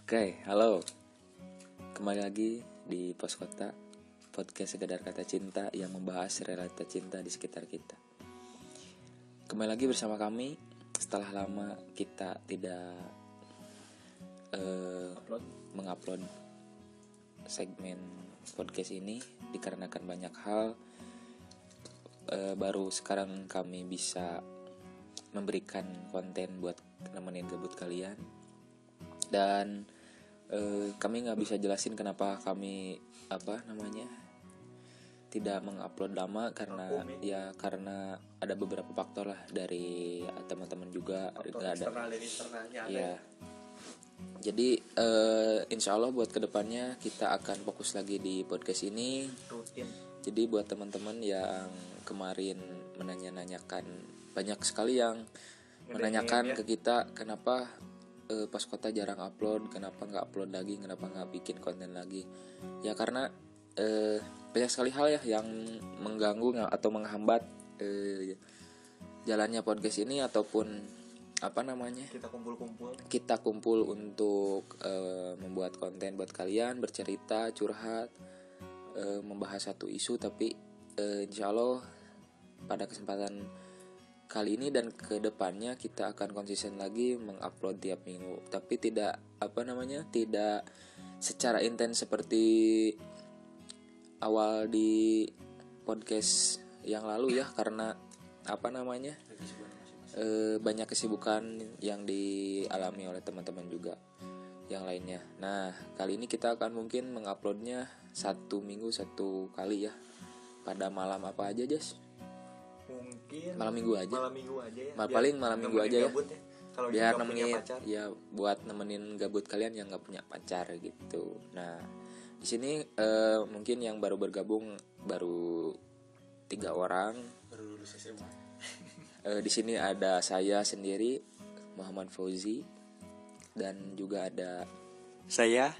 Oke, halo. Kembali lagi di Pos Kota Podcast sekedar kata cinta yang membahas realita cinta di sekitar kita. Kembali lagi bersama kami setelah lama kita tidak uh, mengupload segmen podcast ini dikarenakan banyak hal. Uh, baru sekarang kami bisa memberikan konten buat nemenin gabut kalian. Dan eh, kami nggak bisa jelasin kenapa kami apa namanya tidak mengupload lama karena ya. karena ada beberapa faktor lah dari teman-teman juga. Nggak ada ya? Jadi uh, insya Allah buat ke depannya kita akan fokus lagi di podcast ini. Rutin. jadi buat teman-teman yang kemarin menanya-nanyakan banyak sekali yang menanyakan ya. ke kita kenapa uh, pas kota jarang upload kenapa nggak upload lagi kenapa nggak bikin konten lagi ya karena uh, banyak sekali hal ya yang mengganggu atau menghambat uh, jalannya podcast ini ataupun apa namanya kita kumpul-kumpul kita kumpul untuk uh, membuat konten buat kalian bercerita curhat uh, membahas satu isu tapi uh, insya Allah pada kesempatan kali ini dan ke depannya kita akan konsisten lagi mengupload tiap minggu. Tapi tidak apa namanya tidak secara intens seperti awal di podcast yang lalu ya karena apa namanya e, banyak kesibukan yang dialami oleh teman-teman juga yang lainnya. Nah kali ini kita akan mungkin menguploadnya satu minggu satu kali ya. Pada malam apa aja Jas? Mungkin malam minggu aja malam minggu aja ya Mal paling malam minggu aja ya, ya. Kalau biar nemenin ya buat nemenin gabut kalian yang nggak punya pacar gitu nah di sini uh, mungkin yang baru bergabung baru tiga orang baru lulus SMA uh, di sini ada saya sendiri Muhammad Fauzi dan juga ada saya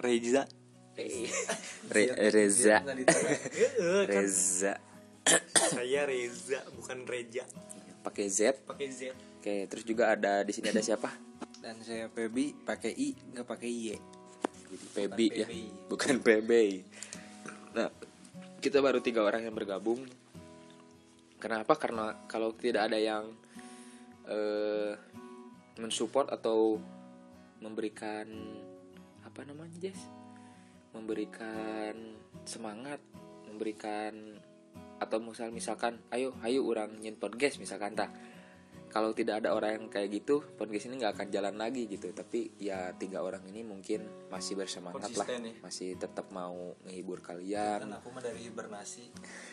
Reza Re Reza Reza saya Reza bukan Reja. Pakai Z. Pakai Z. Oke terus juga ada di sini ada siapa? Dan saya Pebi pakai I nggak pakai Y. Jadi Pebi ya bukan PB nah kita baru tiga orang yang bergabung. Kenapa? Karena kalau tidak ada yang uh, mensupport atau memberikan apa namanya Jess? Memberikan semangat memberikan atau misal misalkan ayo ayo orang nyin podcast misalkan tak kalau tidak ada orang yang kayak gitu podcast ini nggak akan jalan lagi gitu. Tapi ya tiga orang ini mungkin masih bersemangat lah. Ya? masih tetap mau menghibur kalian. Kan aku mah dari hibernasi.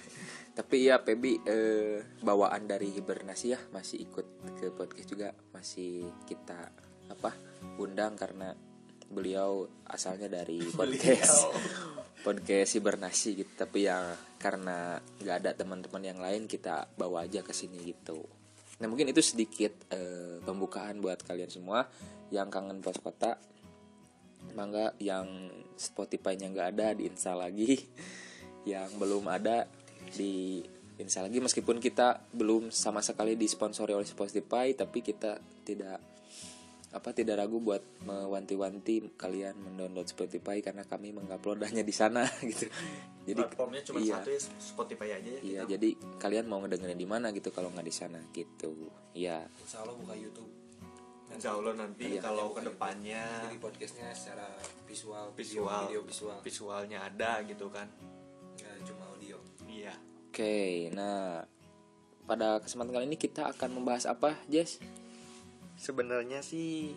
Tapi ya Pebi eh, bawaan dari hibernasi ya masih ikut ke podcast juga masih kita apa undang karena beliau asalnya dari podcast podcast hibernasi gitu. Tapi ya karena nggak ada teman-teman yang lain kita bawa aja ke sini gitu. Nah mungkin itu sedikit uh, pembukaan buat kalian semua yang kangen pos kota. Mangga yang Spotify-nya nggak ada diinstal lagi. Yang belum ada di install lagi. Meskipun kita belum sama sekali disponsori oleh Spotify tapi kita tidak apa tidak ragu buat mewanti-wanti kalian mendownload Spotify karena kami mengupload hanya di sana gitu. Jadi platformnya cuma iya, satu ya Spotify aja ya. Iya, kita. jadi kalian mau ngedengerin di mana gitu kalau nggak di sana gitu. Iya. Insya Allah buka YouTube. Insya Allah nanti iya, kalau ke depannya jadi podcastnya secara visual, visual, video visual, visualnya ada gitu kan. Nggak cuma audio. Iya. Oke, okay, nah pada kesempatan kali ini kita akan membahas apa, Jess? Sebenarnya sih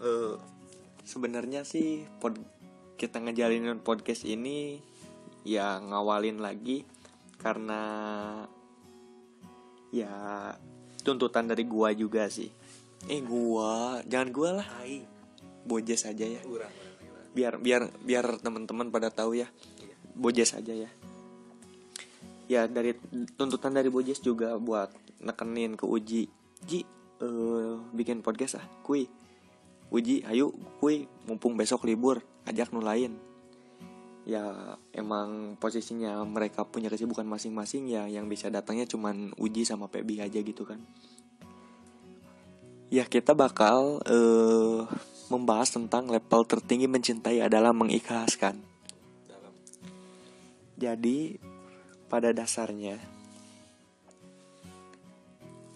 uh, sebenarnya sih pod kita ngejalinin podcast ini ya ngawalin lagi karena ya tuntutan dari gua juga sih. Eh gua jangan gua lah. Bojes aja ya. Biar biar biar teman-teman pada tahu ya. Iya. bojes aja ya. Ya dari tuntutan dari bojes juga buat nekenin ke uji. Ji uh, bikin podcast ah kui. Uji ayo kui mumpung besok libur ajak nu lain. Ya emang posisinya mereka punya kesibukan masing-masing ya yang bisa datangnya cuman uji sama Pebi aja gitu kan. Ya kita bakal eh, membahas tentang level tertinggi mencintai adalah mengikhlaskan. Jadi pada dasarnya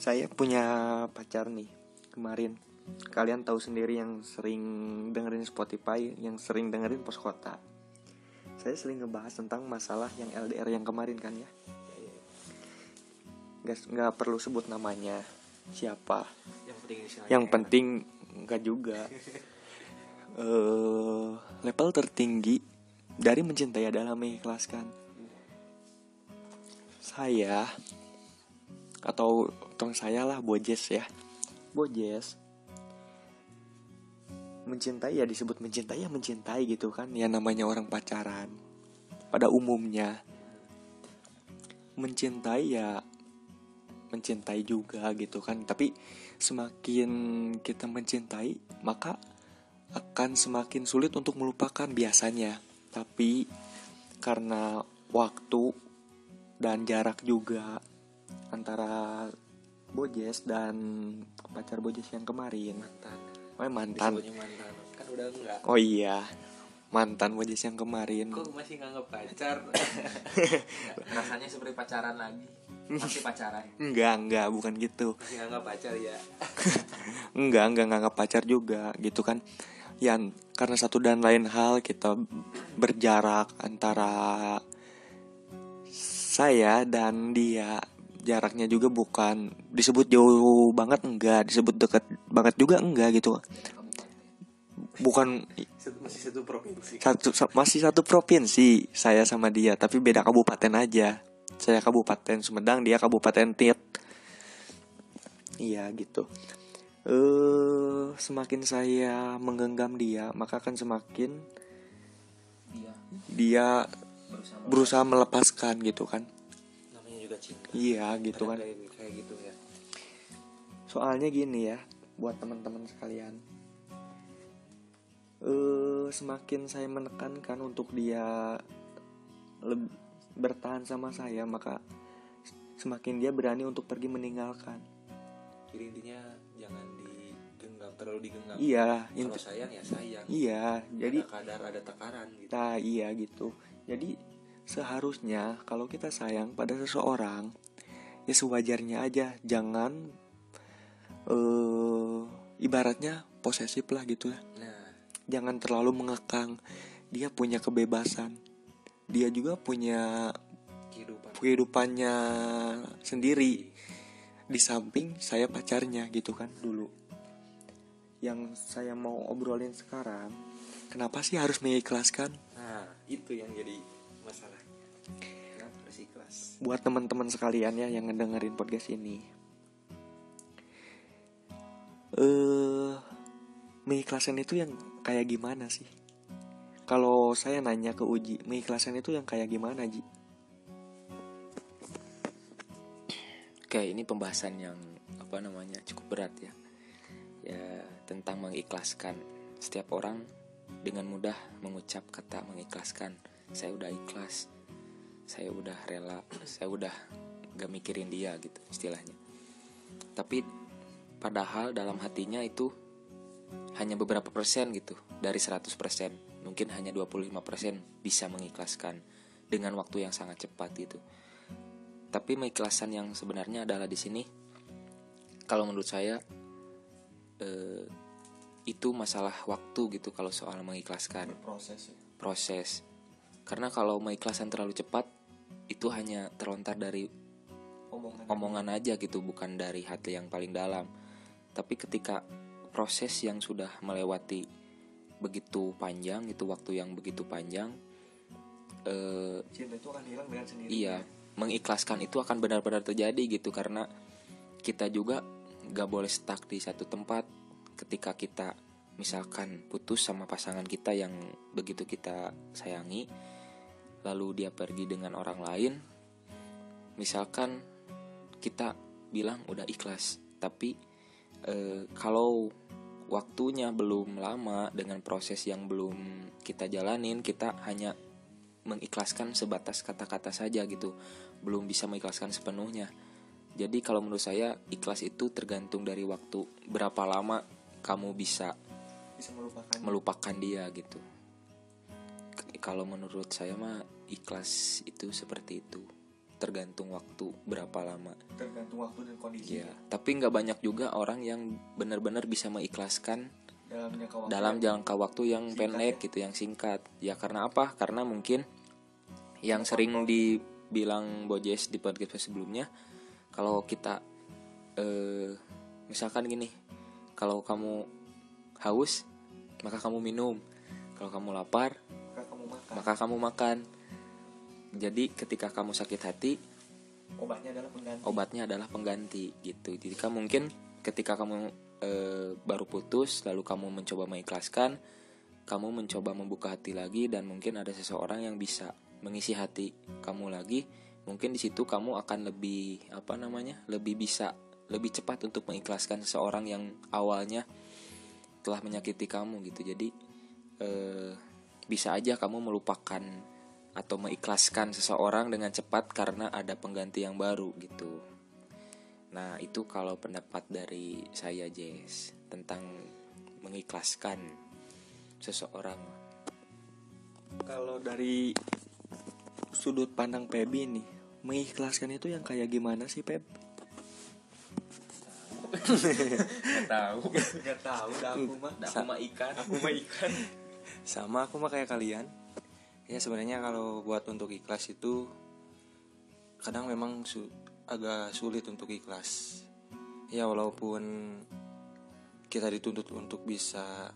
saya punya pacar nih kemarin. Kalian tahu sendiri yang sering dengerin Spotify, yang sering dengerin pos kota. Saya sering ngebahas tentang masalah yang LDR yang kemarin kan ya. Gak, nggak perlu sebut namanya siapa. yang penting Yang penting nggak juga. eh level tertinggi dari mencintai adalah mengikhlaskan. Saya atau tong saya lah Bojes ya. Bojes mencintai ya disebut mencintai ya mencintai gitu kan. Ya namanya orang pacaran. Pada umumnya. Mencintai ya mencintai juga gitu kan. Tapi semakin kita mencintai maka akan semakin sulit untuk melupakan biasanya. Tapi karena waktu dan jarak juga antara Bojes dan pacar Bojes yang kemarin. Mantan. Oh mantan. Disebutnya mantan. Kan udah enggak. Oh iya. Mantan Bojes yang kemarin. Kok masih nganggap pacar? Rasanya seperti pacaran lagi. Masih pacaran. Enggak enggak. Bukan gitu. Masih nganggap pacar ya. Enggak enggak nganggap pacar juga. Gitu kan. Yang karena satu dan lain hal kita berjarak antara saya dan dia jaraknya juga bukan disebut jauh banget enggak. Disebut dekat banget juga enggak gitu. Bukan masih satu provinsi. Satu sa- masih satu provinsi saya sama dia. Tapi beda kabupaten aja. Saya kabupaten Sumedang dia kabupaten Tit. Iya gitu. Eh semakin saya menggenggam dia maka akan semakin dia. dia berusaha melepaskan gitu kan cinta. Iya gitu kan. Kayak, gitu ya. Soalnya gini ya buat teman-teman sekalian. Eh semakin saya menekankan untuk dia leb- bertahan sama saya maka semakin dia berani untuk pergi meninggalkan. Jadi intinya jangan digenggam terlalu digenggam. Iya kalau sayang ya sayang. Iya jadi ada kadar ada tekaran gitu. Nah iya gitu. Jadi seharusnya kalau kita sayang pada seseorang ya sewajarnya aja. Jangan eh ibaratnya posesif lah gitu ya. Nah. Jangan terlalu mengekang. Dia punya kebebasan. Dia juga punya kehidupan. kehidupannya sendiri. Di samping saya pacarnya gitu kan. Dulu. Yang saya mau obrolin sekarang kenapa sih harus mengikhlaskan? Nah itu yang jadi masalah harus ikhlas buat teman-teman sekalian ya yang ngedengerin podcast ini eh mengikhlaskan itu yang kayak gimana sih kalau saya nanya ke Uji mengikhlaskan itu yang kayak gimana Ji Oke, ini pembahasan yang apa namanya cukup berat ya. Ya tentang mengikhlaskan. Setiap orang dengan mudah mengucap kata mengikhlaskan. Saya udah ikhlas. Saya udah rela. Saya udah gak mikirin dia gitu istilahnya. Tapi padahal dalam hatinya itu hanya beberapa persen gitu dari 100 persen. Mungkin hanya 25 persen bisa mengikhlaskan dengan waktu yang sangat cepat gitu tapi mengikhlaskan yang sebenarnya adalah di sini kalau menurut saya eh, itu masalah waktu gitu kalau soal mengikhlaskan proses proses karena kalau mengikhlaskan terlalu cepat itu hanya terlontar dari omongan. omongan aja gitu bukan dari hati yang paling dalam. Tapi ketika proses yang sudah melewati begitu panjang itu waktu yang begitu panjang eh, cinta itu akan hilang dengan sendiri Iya, mengikhlaskan itu akan benar-benar terjadi gitu. Karena kita juga gak boleh stuck di satu tempat ketika kita misalkan putus sama pasangan kita yang begitu kita sayangi lalu dia pergi dengan orang lain misalkan kita bilang udah ikhlas tapi eh, kalau waktunya belum lama dengan proses yang belum kita jalanin kita hanya mengikhlaskan sebatas kata-kata saja gitu belum bisa mengikhlaskan sepenuhnya. Jadi kalau menurut saya ikhlas itu tergantung dari waktu berapa lama kamu bisa bisa melupakan. melupakan dia gitu kalau menurut saya mah ikhlas itu seperti itu. Tergantung waktu berapa lama. Tergantung waktu dan kondisi. Ya tapi nggak banyak juga orang yang benar-benar bisa mengikhlaskan dalam jangka waktu dalam jangka waktu yang Singkat pendek ya? gitu yang singkat. Ya karena apa? Karena mungkin yang sering dibilang Bojes di podcast sebelumnya kalau kita eh, misalkan gini kalau kamu haus maka kamu minum. Kalau kamu lapar maka kamu makan. Maka kamu makan jadi ketika kamu sakit hati obatnya adalah pengganti. obatnya adalah pengganti gitu. Jadi kan mungkin ketika kamu eh, baru putus lalu kamu mencoba mengikhlaskan kamu mencoba membuka hati lagi dan mungkin ada seseorang yang bisa mengisi hati kamu lagi mungkin di situ kamu akan lebih apa namanya lebih bisa lebih cepat untuk mengikhlaskan seseorang yang awalnya telah menyakiti kamu gitu. Jadi eh, bisa aja kamu melupakan atau mengikhlaskan seseorang dengan cepat karena ada pengganti yang baru gitu. Nah, itu kalau pendapat dari saya Jess tentang mengikhlaskan seseorang. kalau dari sudut pandang Pebi nih mengikhlaskan itu yang kayak gimana sih Peb? tahu. Gak tahu dah aku mah Aku mah ikan. aku mah ikan sama aku mah kayak kalian. Ya sebenarnya kalau buat untuk ikhlas itu kadang memang su- agak sulit untuk ikhlas. Ya walaupun kita dituntut untuk bisa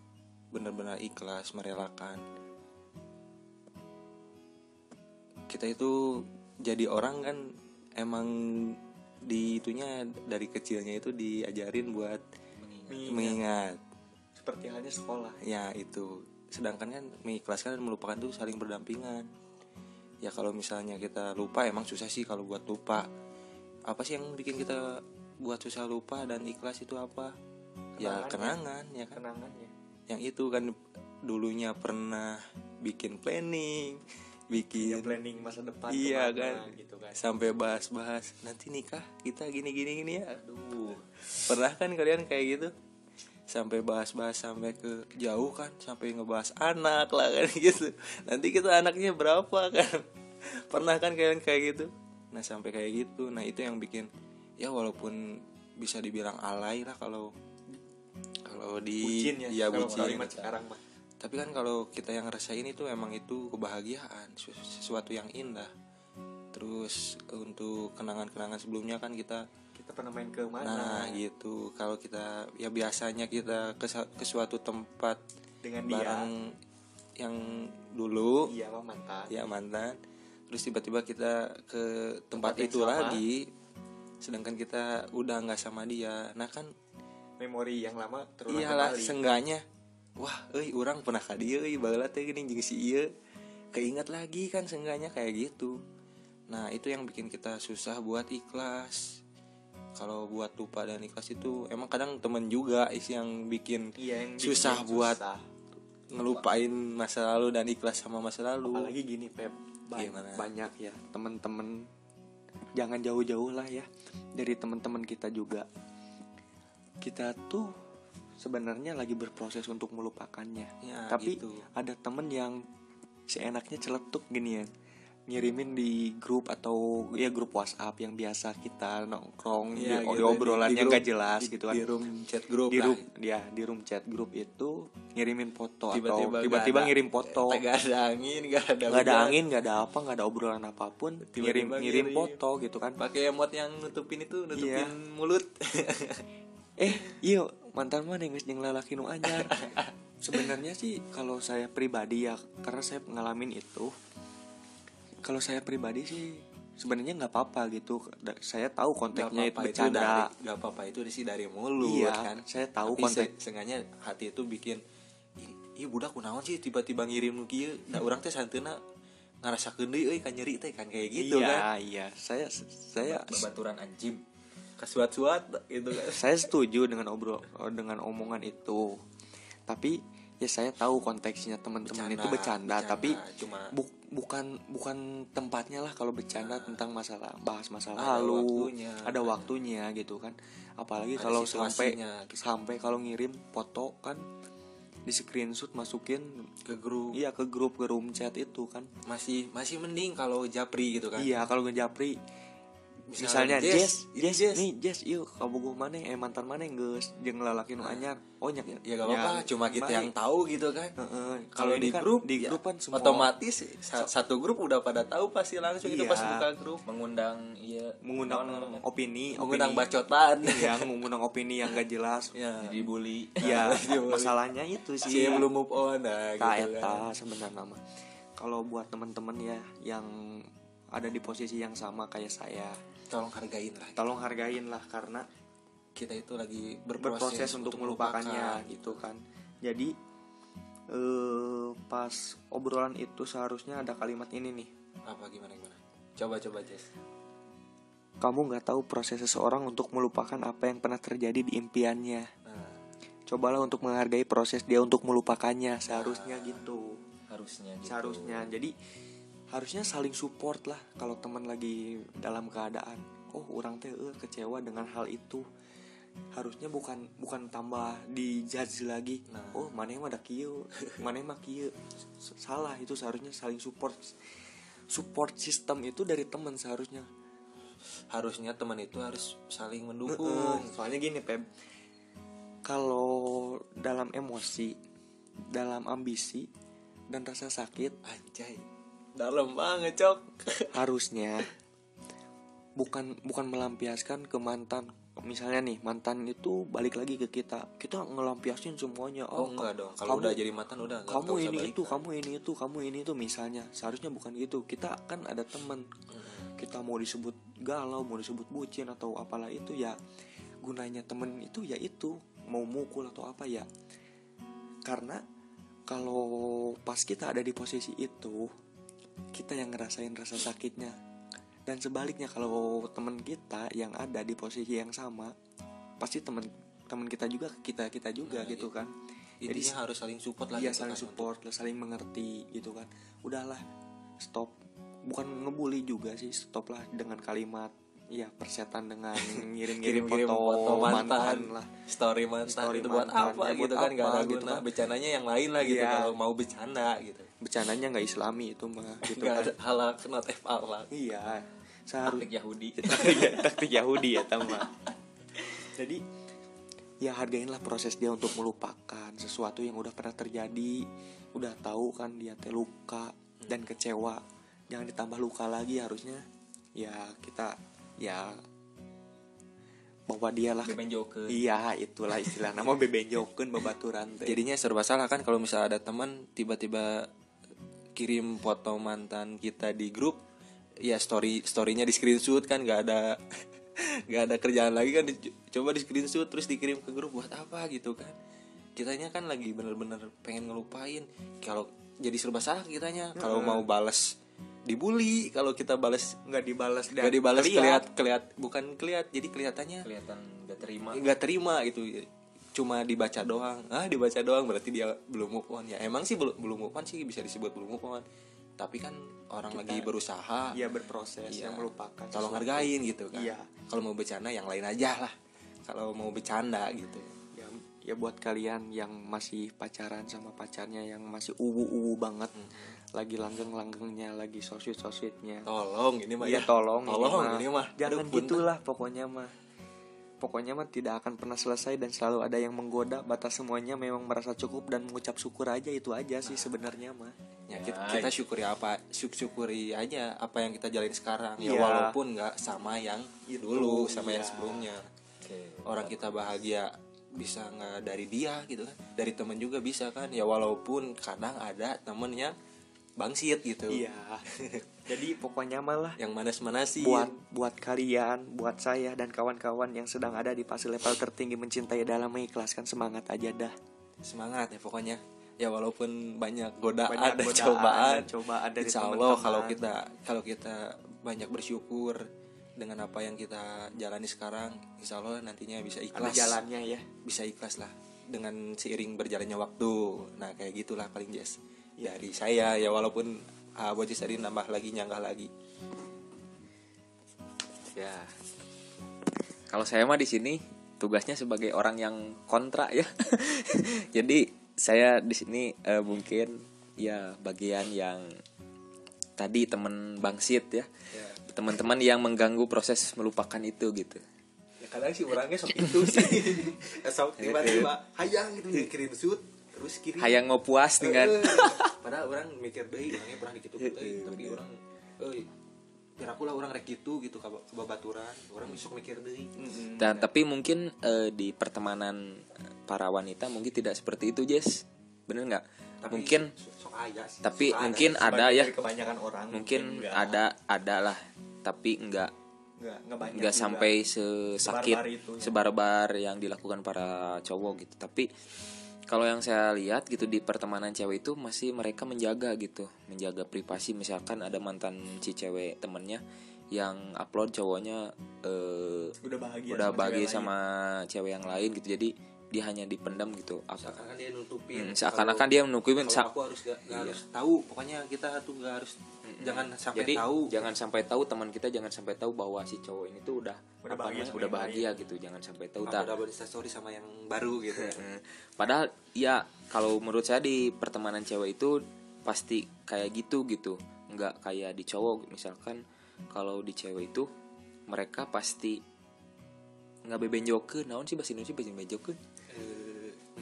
benar-benar ikhlas merelakan. Kita itu jadi orang kan emang di itunya dari kecilnya itu diajarin buat mengingat. seperti halnya sekolah. Ya itu sedangkan kan mengikhlaskan dan melupakan itu saling berdampingan. Ya kalau misalnya kita lupa emang susah sih kalau buat lupa. Apa sih yang bikin kita buat susah lupa dan ikhlas itu apa? Ya kenangan ya kan? Kenangannya. Yang itu kan dulunya pernah bikin planning bikin ya planning masa depan Iya, ke mana kan. gitu kan. Sampai bahas-bahas nanti nikah kita gini gini gini ya. Aduh. Pernah kan kalian kayak gitu sampai bahas-bahas sampai ke jauh kan sampai ngebahas anak lah kan gitu. Nanti kita anaknya berapa kan? Pernah kan kalian kayak gitu? Nah sampai kayak gitu. Nah itu yang bikin ya walaupun bisa dibilang alay lah kalau kalau di bucin ya kalau bucin. kalimat sekarang mah. Tapi kan kalau kita yang ngerasain itu emang itu kebahagiaan, sesu- sesuatu yang indah. Terus untuk kenangan-kenangan sebelumnya kan kita kita pernah main ke mana? Nah gitu. Kalau kita ya biasanya kita ke, ke suatu tempat dengan dia? bareng yang dulu. Iya mantan. Ya mantan. Terus tiba-tiba kita ke tempat, Tempat itu sama. lagi. Sedangkan kita udah nggak sama dia. Nah kan memori yang lama terulang iyalah kembali. sengganya wah euy orang pernah ka dieu euy baheula teh gini jeung si ieu. Keinget lagi kan sengganya kayak gitu. Nah itu yang bikin kita susah buat ikhlas kalau buat lupa dan ikhlas itu emang kadang temen juga isi yang bikin iya yang susah bikin buat susah. ngelupain masa lalu dan ikhlas sama masa lalu apalagi gini Pep ba- Gimana? banyak ya temen-temen jangan jauh-jauh lah ya dari temen-temen kita juga kita tuh sebenarnya lagi berproses untuk melupakannya Ya, tapi gitu. ada temen yang seenaknya celetuk gini ya ngirimin di grup atau ya grup WhatsApp yang biasa kita nongkrong Iya, di, gitu, di obrolan di yang grup- gak jelas di, gitu kan di room chat grup di lah. room ya di room chat grup itu ngirimin foto Tiba-tiba atau nggak tiba-tiba ngirim foto Gak ada angin gak ada nggak ada angin nggak ada apa nggak ada obrolan apa pun Tiba-tiba ngirim ngirim. foto gitu kan pakai emot yang nutupin itu nutupin Iya. mulut eh iya mantan mana yang jeung lalaki nu anyar sebenarnya sih kalau saya pribadi ya karena saya ngalamin itu kalau saya pribadi sih sebenarnya nggak apa-apa gitu. Saya tahu konteksnya itu Gak apa-apa itu bercanda. dari gak apa-apa itu sih dari mulut Iya, kan. saya tahu konteks- se- seenggaknya hati itu bikin "Ih, iya budak kunaon sih tiba-tiba ngirim nu kieu. Da urang teh santeuna ngarasakeun deui euy kan nyeri teh kan kayak gitu iya, kan. iya. Saya saya Babaturan anjim. kasuat-suat gitu kan. Saya setuju dengan obrol dengan omongan itu. Tapi ya saya tahu konteksnya teman-teman itu bercanda, tapi cuma bu- bukan bukan tempatnya lah kalau bercanda tentang masalah bahas masalah Ada lalu waktunya. ada waktunya gitu kan apalagi Ada kalau sampai gitu. sampai kalau ngirim foto kan di screenshot masukin ke grup iya ke grup ke room chat itu kan masih masih mending kalau japri gitu kan iya kalau ngejapri misalnya Jess, Jess nih Jess yuk kamu gue mana eh mantan mana geus jeung lalaki nu anyar oh nyak ya gak apa-apa cuma kita yang tahu gitu kan Heeh. kalau di kan grup di ya, grup kan semua otomatis sa- satu grup udah pada tahu pasti langsung itu Iya. pas buka grup mengundang iya mengundang opini mengundang bacotan yang mengundang opini yang gak jelas ya dibully Iya, Dibully. masalahnya itu si sih. belum move on nah, gitu kan. sebenarnya mah. Kalau buat teman-teman ya yang ada di posisi yang sama kayak saya, tolong hargain lah tolong hargain lah karena kita itu lagi berproses, berproses untuk melupakannya gitu kan. Jadi eh pas obrolan itu seharusnya ada kalimat ini nih. apa gimana gimana coba coba Jess Kamu nggak tahu proses seseorang untuk melupakan apa yang pernah terjadi di impiannya. nah Cobalah untuk menghargai proses dia untuk melupakannya. Seharusnya gitu. harusnya gitu. seharusnya jadi harusnya saling support lah kalau teman lagi dalam keadaan. Oh orang teh eh, kecewa dengan hal itu. Harusnya bukan bukan tambah dijudge lagi. Nah. oh mana mah ada kieu. Mana kieu. S- salah itu seharusnya saling support. Support system itu dari teman seharusnya. Harusnya teman itu harus saling mendukung. Soalnya gini Peb kalau dalam emosi dalam ambisi dan rasa sakit anjay dalam banget cok. Harusnya bukan bukan melampiaskan ke mantan. Misalnya nih mantan itu balik lagi ke kita. Kita ngelampiasin semuanya. Oh ka- enggak dong. Kalau kamu- udah jadi mantan udah enggak, kamu ini balik. itu kamu ini itu kamu ini itu misalnya. Seharusnya bukan gitu. Kita kan ada teman. Kita mau disebut galau mau disebut bucin atau apalah itu ya gunanya temen itu ya itu. Mau mukul atau apa ya. Karena kalau pas kita ada di posisi itu kita yang ngerasain rasa sakitnya. Dan sebaliknya kalau teman kita yang ada di posisi yang sama pasti teman teman kita juga kita kita juga Nah, gitu iya. kan. Jadi, harus saling support lah gitu saling kan, support lah saling mengerti gitu kan. Udahlah stop. Bukan ngebully juga sih stop lah dengan kalimat ya persetan dengan ngirim-ngirim foto, foto mantan, lah. story mantan Story itu buat mantan, apa ya, gitu buat kan nggak apa ada gitu guna kan. bercandanya yang lain lah gitu Iya. kalau mau bercanda gitu bercandanya nggak islami itu mah gitu kan. ada halak not f halak iya seharusnya taktik Yahudi. Taktik, taktik Yahudi ya tama jadi ya hargainlah proses dia untuk melupakan sesuatu yang udah pernah terjadi udah tahu kan dia teh luka dan kecewa. Jangan ditambah luka lagi harusnya ya kita ya bawa dia lah. Bebenjokeun. Iya itulah istilah nama bebenjokeun babaturan teh. Jadinya serba salah kan kalau misalnya ada teman tiba-tiba kirim foto mantan kita di grup ya story storynya di screenshot kan nggak ada nggak ada kerjaan lagi kan coba di screenshot terus dikirim ke grup buat apa gitu kan. Kitanya kan lagi bener-bener pengen ngelupain kalau jadi serba salah kitanya kalau mau balas dibully kalau kita balas nggak dibalas nggak dibalas keliat. keliat bukan keliat jadi kelihatannya kelihatan gak terima. nggak terima gitu cuma dibaca doang. Ah dibaca doang berarti dia belum move on. Ya emang sih belum belum move on sih bisa disebut belum move on. Tapi kan orang lagi berusaha. Iya berproses Iya. yang melupakan tolong sesuatu. hargain gitu kan. Iya. kalau mau bercanda yang lain aja lah. Kalau mau bercanda gitu. Ya ya buat kalian yang masih pacaran sama pacarnya yang masih uwu-uwu banget lagi langgeng-langgengnya lagi sosmed-sosmednya tolong ini mah ya. tolong, tolong ini mah. Jangan Aduh, punten. gitulah pokoknya mah pokoknya mah tidak akan pernah selesai dan selalu ada yang menggoda. Batas semuanya memang merasa cukup dan mengucap syukur aja itu aja sih sebenarnya mah. Ya, kita, kita syukuri apa syuk syukuri aja apa yang kita jalin sekarang. Ya Iya. walaupun nggak sama yang dulu sama yang iya. sebelumnya. Oke. orang kita bahagia bisa nggak dari dia gitu kan. Dari temen juga bisa kan. Ya walaupun kadang ada temen yang bangsit gitu. Iya. Jadi pokoknya malah yang manas-manasin. Buat buat kalian, buat saya dan kawan-kawan yang sedang ada di fase level tertinggi mencintai dalam mengikhlaskan semangat aja dah. semangat ya pokoknya. Ya walaupun banyak godaan Banyak dan godaan cobaan dan cobaan dari insya Allah kalau kita kalau kita banyak bersyukur dengan apa yang kita jalani sekarang insya Allah nantinya bisa Ada ikhlas. jalannya ya. bisa ikhlas lah dengan seiring berjalannya waktu. Nah kayak gitulah paling Jess dari saya ya walaupun uh, Bocis tadi nambah lagi nyanggah lagi. Ya. Kalau saya mah di sini tugasnya sebagai orang yang kontra ya. Jadi saya di sini eh, mungkin ya bagian yang tadi teman bangsit ya. Ya. teman-teman yang mengganggu proses melupakan itu gitu. Ya kadang sih orangnya sok itu sih. Sok tiba-tiba hayang gitu mikirin shoot terus kiri. Hayang ngopuas dengan Eh, padahal orang mikir deh orangnya pernah dikitu deh tapi orang eh biar aku lah orang rek gitu gitu ke babaturan. Orang besok mikir deh. Dan tapi mungkin eh, di pertemanan para wanita mungkin tidak seperti itu Jess. Bener nggak? Tapi mungkin sih tapi mungkin ada ya. dari kebanyakan orang mungkin ada ada lah. Tapi enggak enggak enggak banyak nggak juga. sampai sesakit Sebarbar itu, ya. sebarbar yang dilakukan para cowok gitu. Tapi kalau yang saya lihat gitu di pertemanan cewek itu masih mereka menjaga gitu menjaga privasi misalkan ada mantan si cewek temennya yang upload cowoknya eh, udah bahagia udah sama bahagia cewek lain. sama cewek yang lain gitu jadi dia hanya dipendam gitu. Apa- seakan-akan dia nutupin. Hmm, seakan-akan dia menutupin kalau aku harus gak, gak harus tahu pokoknya kita tuh gak harus jangan sampai jadi tahu. jangan sampai tahu teman kita jangan sampai tahu bahwa si cowok ini tuh udah Udah apa bahagia namanya, udah bahagia gitu jangan sampai tahu. Tak. double story sama yang baru gitu. Mm. Padahal ya kalau menurut saya di pertemanan cewek itu pasti kayak gitu gitu, nggak kayak di cowok. Misalkan kalau di cewek itu mereka pasti nggak bebenjokeun naon sih bahasa Indonesia bebenjokeun Eh,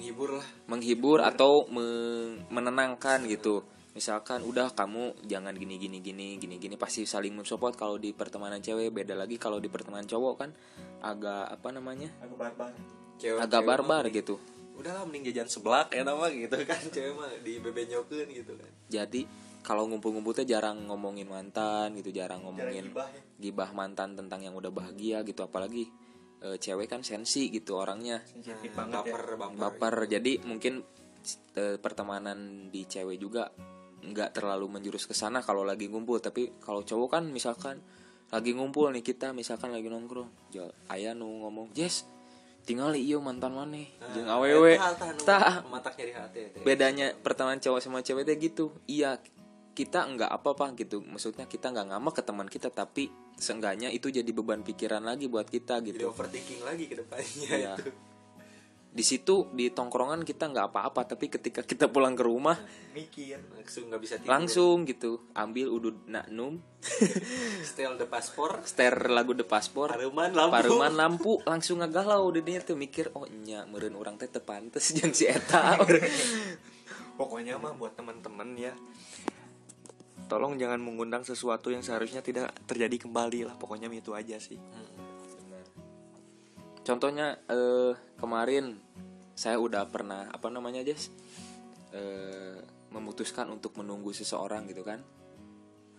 menghibur lah. Menghibur atau me- menenangkan gitu. Misalkan udah kamu jangan gini gini gini gini gini. Pasti saling mensupport. Kalau di pertemanan cewek beda lagi. Kalau di pertemanan cowok kan agak apa namanya? Aku barbar. Cewek- agak cewek barbar gitu. Udahlah mending jajan seblak ya nama gitu kan. Cewek mah di bebenyokeun gitu kan. Jadi kalau ngumpul-ngumpul tuh jarang ngomongin mantan gitu jarang ngomongin gibah ya. gibah mantan tentang yang udah bahagia gitu. Apalagi e, cewek kan sensi gitu orangnya. Sensitif Nah, banget ya. baper baper. Baper. Jadi mungkin e, pertemanan di cewek juga nggak terlalu menjurus ke sana kalau lagi ngumpul. Tapi kalau cowok kan misalkan lagi ngumpul nih kita misalkan lagi nongkrong ayah nu ngomong Jess tinggal iyo mantan mana? Nah, awewe. tah matak nyari hati teh. bedanya pertemanan cowok sama cewek teh gitu. Iya kita nggak apa-apa gitu. Maksudnya kita nggak ngambek ke teman kita tapi seenggaknya itu jadi beban pikiran lagi buat kita jadi gitu. overthinking lagi ke depannya itu. Di situ di tongkrongan kita nggak apa-apa tapi ketika kita pulang ke rumah mikir langsung nggak bisa tidur. langsung gitu. Ambil udud naknum. Setel de paspor. Ster lagu de paspor. Pareman lampu. Pareman lampu langsung ngagalau didinya tuh mikir oh nya meren orang teh teu pantes jeung si eta. Pokoknya mah buat teman-teman ya tolong jangan mengundang sesuatu yang seharusnya tidak terjadi kembali lah. Pokoknya itu aja sih. Contohnya eh, kemarin saya udah pernah apa namanya Jess? Eh, memutuskan untuk menunggu seseorang gitu kan?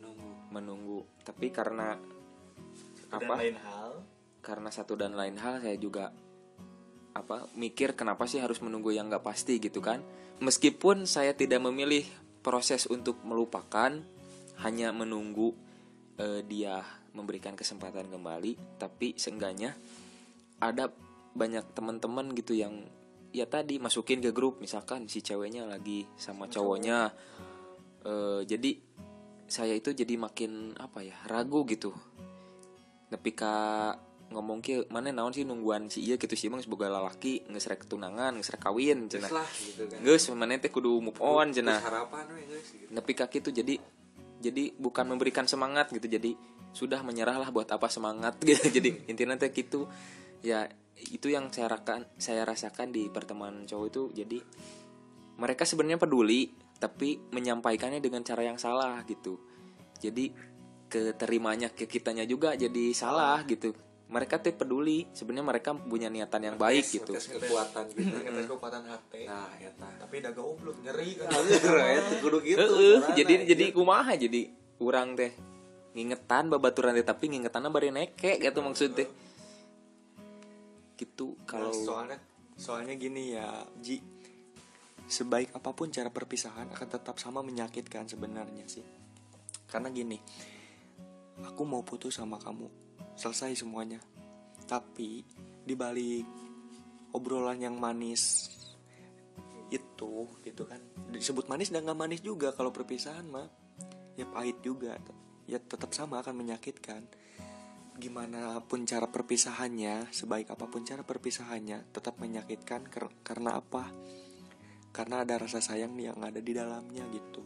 Nunggu. menunggu. Tapi karena dan apa? lain hal. Karena satu dan lain hal saya juga apa mikir kenapa sih harus menunggu yang nggak pasti gitu kan? Meskipun saya tidak memilih proses untuk melupakan hanya menunggu eh, dia memberikan kesempatan kembali tapi seenggaknya ada banyak teman-teman gitu yang ya tadi masukin ke grup. Misalkan si ceweknya lagi sama cowoknya. Eh, jadi saya itu jadi makin apa ya ragu gitu. Tapi ka ngomong ke mana naon sih nungguan si iya? Gitu sih emang sebagai lalaki nggak rek tunangan nggak rek kawin lah gitu kan. Mana teh kudu move on Terus harapan gitu. tapi kaki itu jadi jadi bukan memberikan semangat gitu. Jadi sudah menyerahlah buat apa semangat gitu. Jadi intinya teh gitu. Ya itu yang saya rasakan saya rasakan di pertemanan cowok itu. Jadi mereka sebenarnya peduli tapi menyampaikannya dengan cara yang salah gitu. Jadi keterimanya ke kitanya juga jadi salah gitu mereka tuh peduli sebenarnya mereka punya niatan yang baik Ngetes- gitu. ngetes kekuatan gitu. ngetes kekuatan hati nah ya tapi udah goblok nyeri kan. Itu kudu gitu Heeh, carana, jadi ya. jadi kumaha jadi kurang teh ngingetan babaturan teh tapi ngingetannya bari neke gitu maksud teh gitu kalau Nah, soalnya soalnya gini ya Ji. Sebaik apa pun cara perpisahan akan tetap sama menyakitkan sebenarnya sih. Karena gini aku mau putus sama kamu selesai semuanya. Tapi dibalik obrolan yang manis itu gitu kan. Disebut manis dan nggak manis juga kalau perpisahan mah ya pahit juga. Ya tetap sama akan menyakitkan. Gimana pun cara perpisahannya sebaik apa pun cara perpisahannya tetap menyakitkan ker- karena apa? Karena ada rasa sayang yang ada di dalamnya gitu.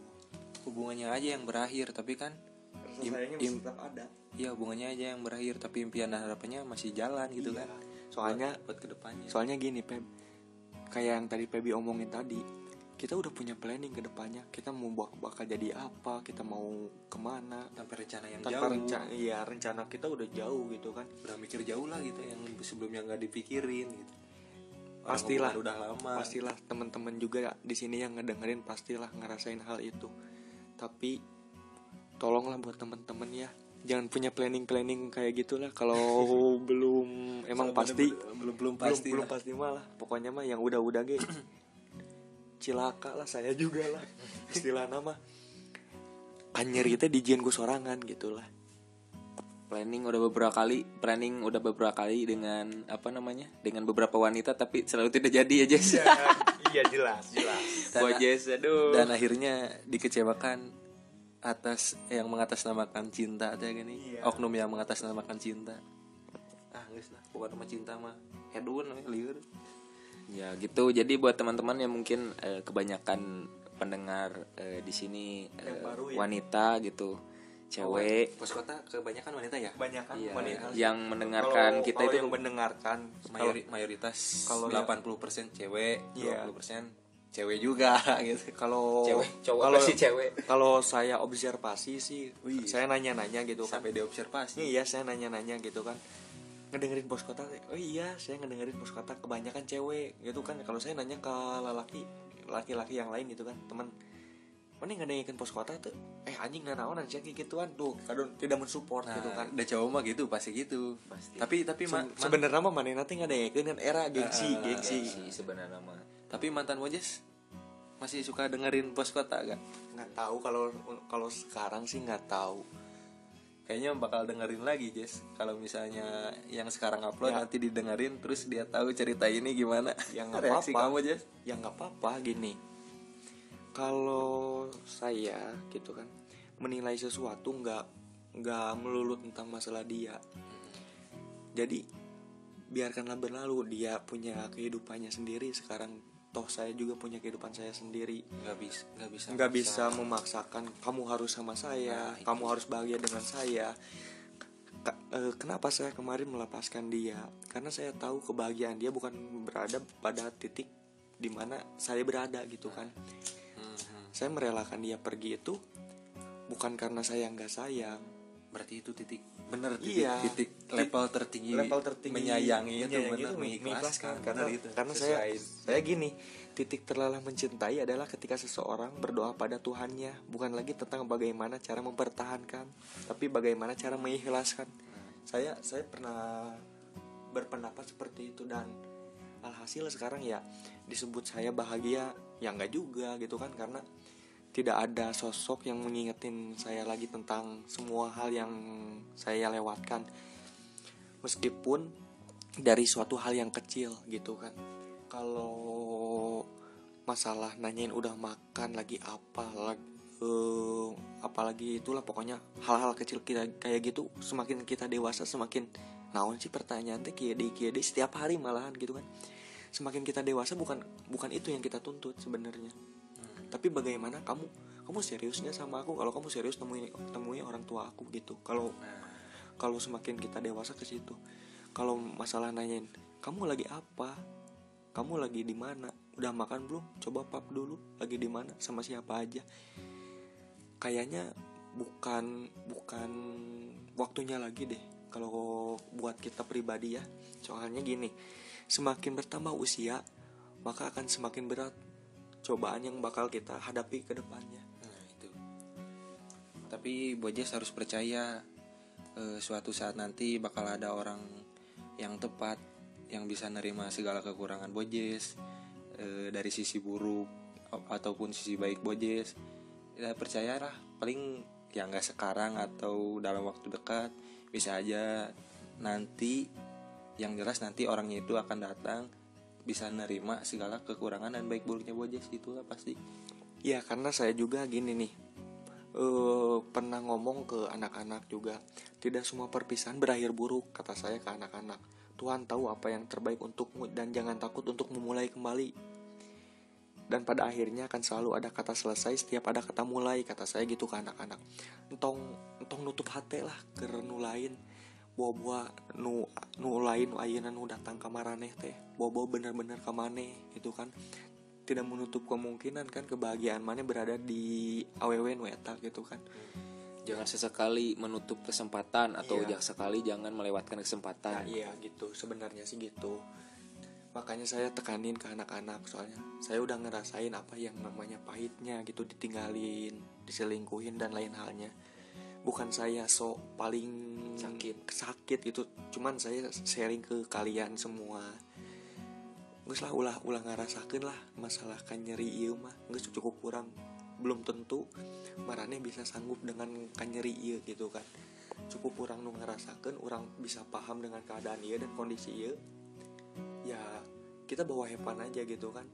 Hubungannya aja yang berakhir tapi kan rasa sayangnya im- masih tetap ada Iya hubungannya aja yang berakhir tapi impian dan harapannya masih jalan gitu Iya. kan. Soalnya buat, buat ke depannya. soalnya gini Peb kayak yang tadi Pebi omongin tadi kita udah punya planning ke depannya. Kita mau bak- bakal jadi apa kita mau ke mana. Tanpa rencana yang tanpa jauh. rencana iya rencana kita udah jauh gitu kan. Udah mikir jauh lah gitu yang sebelumnya nggak dipikirin gitu. Orang Pastilah. udah lama. Pastilah teman-teman juga di sini yang ngedengerin pastilah ngerasain hal itu. Tapi tolonglah buat teman-teman ya jangan punya planning planning kayak gitulah. Kalau belum emang pasti. belum belum belum pasti belum lah. pasti malah pokoknya mah yang udah-udah ge. Cilaka lah saya juga lah. Istilah nama. Anjir kita dijian gue sorangan gitulah. Planning udah beberapa kali planning udah beberapa kali dengan apa namanya dengan beberapa wanita tapi selalu tidak jadi ya Jess. Iya jelas jelas. Dan- Boy Jess aduh. Dan akhirnya dikecewakan atas yang mengatasnamakan cinta aja gini Iya. oknum yang mengatasnamakan cinta ah guys lah bukan sama cinta mah hedun liur ya gitu jadi buat teman-teman yang mungkin eh, kebanyakan pendengar eh, di sini Yang eh, baru ya. wanita gitu cewek pos kota kebanyakan wanita ya kebanyakan Iya, wanita sih. yang mendengarkan Kalau- kita kalau itu yang mendengarkan Mayori- mayoritas kalau- 80% cewek Iya. 20% cewek juga gitu. Kalau kalau pasti cewek. kalau saya observasi sih Wih. saya nanya-nanya gitu kan. Sampai diobservasi iya saya nanya-nanya gitu kan. Ngedengerin pos kota oh iya saya ngedengerin pos kota kebanyakan cewek gitu kan. Kalau saya nanya ke laki laki-laki yang lain gitu kan teman mana ngedengerin pos kota tuh? Eh anjing nggak naon aja kayak gituan. Tuh kadang tidak mensupport nah, gitu kan. udah cowok mah gitu pasti gitu. Tapi tapi Se- ma- sebenarnya mah mana nanti ngedengerin kan era gengsi Ah, gengsi. sih sebenarnya mah tapi mantan Wojes masih suka dengerin pos kota gak nggak tahu kalau kalau sekarang sih nggak tahu. Kayaknya bakal dengerin lagi Jess. Kalau misalnya yang sekarang upload Ya. nanti didengerin terus dia tahu cerita ini gimana. Ya, nggak apa-apa. kamu Jess? Ya nggak apa-apa gini. Kalau saya gitu kan menilai sesuatu nggak nggak melulu tentang masalah dia. Jadi biarkanlah berlalu dia punya kehidupannya sendiri sekarang toh saya juga punya kehidupan saya sendiri. Nggak bisa nggak bisa nggak bisa memaksakan kamu harus sama saya Nah, itu. kamu harus bahagia dengan saya. Ka- eh, kenapa saya kemarin melepaskan dia? Karena saya tahu kebahagiaan dia bukan berada pada titik di mana saya berada gitu kan. Mhm. saya merelakan dia pergi itu bukan karena saya nggak sayang berarti itu titik bener titik, Iya. titik level tertinggi level tertinggi. menyayangi itu menyayangi bener itu mengikhlaskan karena itu karena saya saya gini titik terlalu mencintai adalah ketika seseorang berdoa pada Tuhannya bukan lagi tentang bagaimana cara mempertahankan tapi bagaimana cara mengikhlaskan. Saya saya pernah berpendapat seperti itu dan alhasil sekarang ya disebut saya bahagia ya enggak juga gitu kan karena tidak ada sosok yang mengingetin saya lagi tentang semua hal yang saya lewatkan. Meskipun dari suatu hal yang kecil gitu kan. Kalau masalah nanyain udah makan lagi apa lagi eh, apalagi itulah pokoknya hal-hal kecil kita kayak gitu semakin kita dewasa semakin naon sih pertanyaan teh kieu deui setiap hari malahan gitu kan. Semakin kita dewasa bukan bukan itu yang kita tuntut sebenarnya tapi bagaimana kamu? Kamu seriusnya sama aku? Kalau kamu serius temui temui orang tua aku gitu. Kalau kalau semakin kita dewasa ke situ. Kalau masalah nanyain kamu lagi apa? Kamu lagi di mana? Udah makan belum? Coba pap dulu lagi di mana? Sama siapa aja. Kayaknya bukan bukan waktunya lagi deh kalau buat kita pribadi ya. Soalnya gini semakin bertambah usia maka akan semakin berat cobaan yang bakal kita hadapi ke depannya Nah, itu. Tapi Bojes harus percaya eh, suatu saat nanti bakal ada orang yang tepat yang bisa nerima segala kekurangan Bojes eh, dari sisi buruk ataupun sisi baik Bojes. Ya percayalah, paling ya nggak sekarang atau dalam waktu dekat bisa aja nanti yang jelas nanti orangnya itu akan datang bisa nerima segala kekurangan dan baik buruknya Bojes itu lah pasti. Ya karena saya juga gini nih. Eh pernah ngomong ke anak-anak juga tidak semua perpisahan berakhir buruk kata saya ke anak-anak. Tuhan tahu apa yang terbaik untukmu dan jangan takut untuk memulai kembali. Dan pada akhirnya akan selalu ada kata selesai setiap ada kata mulai kata saya gitu ke anak-anak. Entong entong nutup hati lah ke lain bawa-bawa nu nu lain nu ayeuna nu datang ke maraneh teh. Bawa-bawa bener-bener ke maneh gitu kan. Tidak menutup kemungkinan kan kebahagiaan mana berada di aww nu eta gitu kan. Jangan sesekali menutup kesempatan atau Iya. jangan sekali jangan melewatkan Nah, kesempatan iya gitu. Sebenarnya sih gitu. Makanya saya tekanin ke anak-anak soalnya saya udah ngerasain apa yang namanya pahitnya gitu ditinggalin diselingkuhin dan lain halnya bukan saya sok paling Sakit. sakit gitu. Cuman saya sharing ke kalian semua. Nggak lah ulah ulah ngerasakan lah masalah kan nyeri iya mah. Nggak cukup kurang. Belum tentu marane bisa sanggup dengan kan nyeri iya gitu kan. Cukup kurang nu ngerasakan orang bisa paham dengan keadaan iya dan kondisi iya ya kita bawa hepan aja gitu kan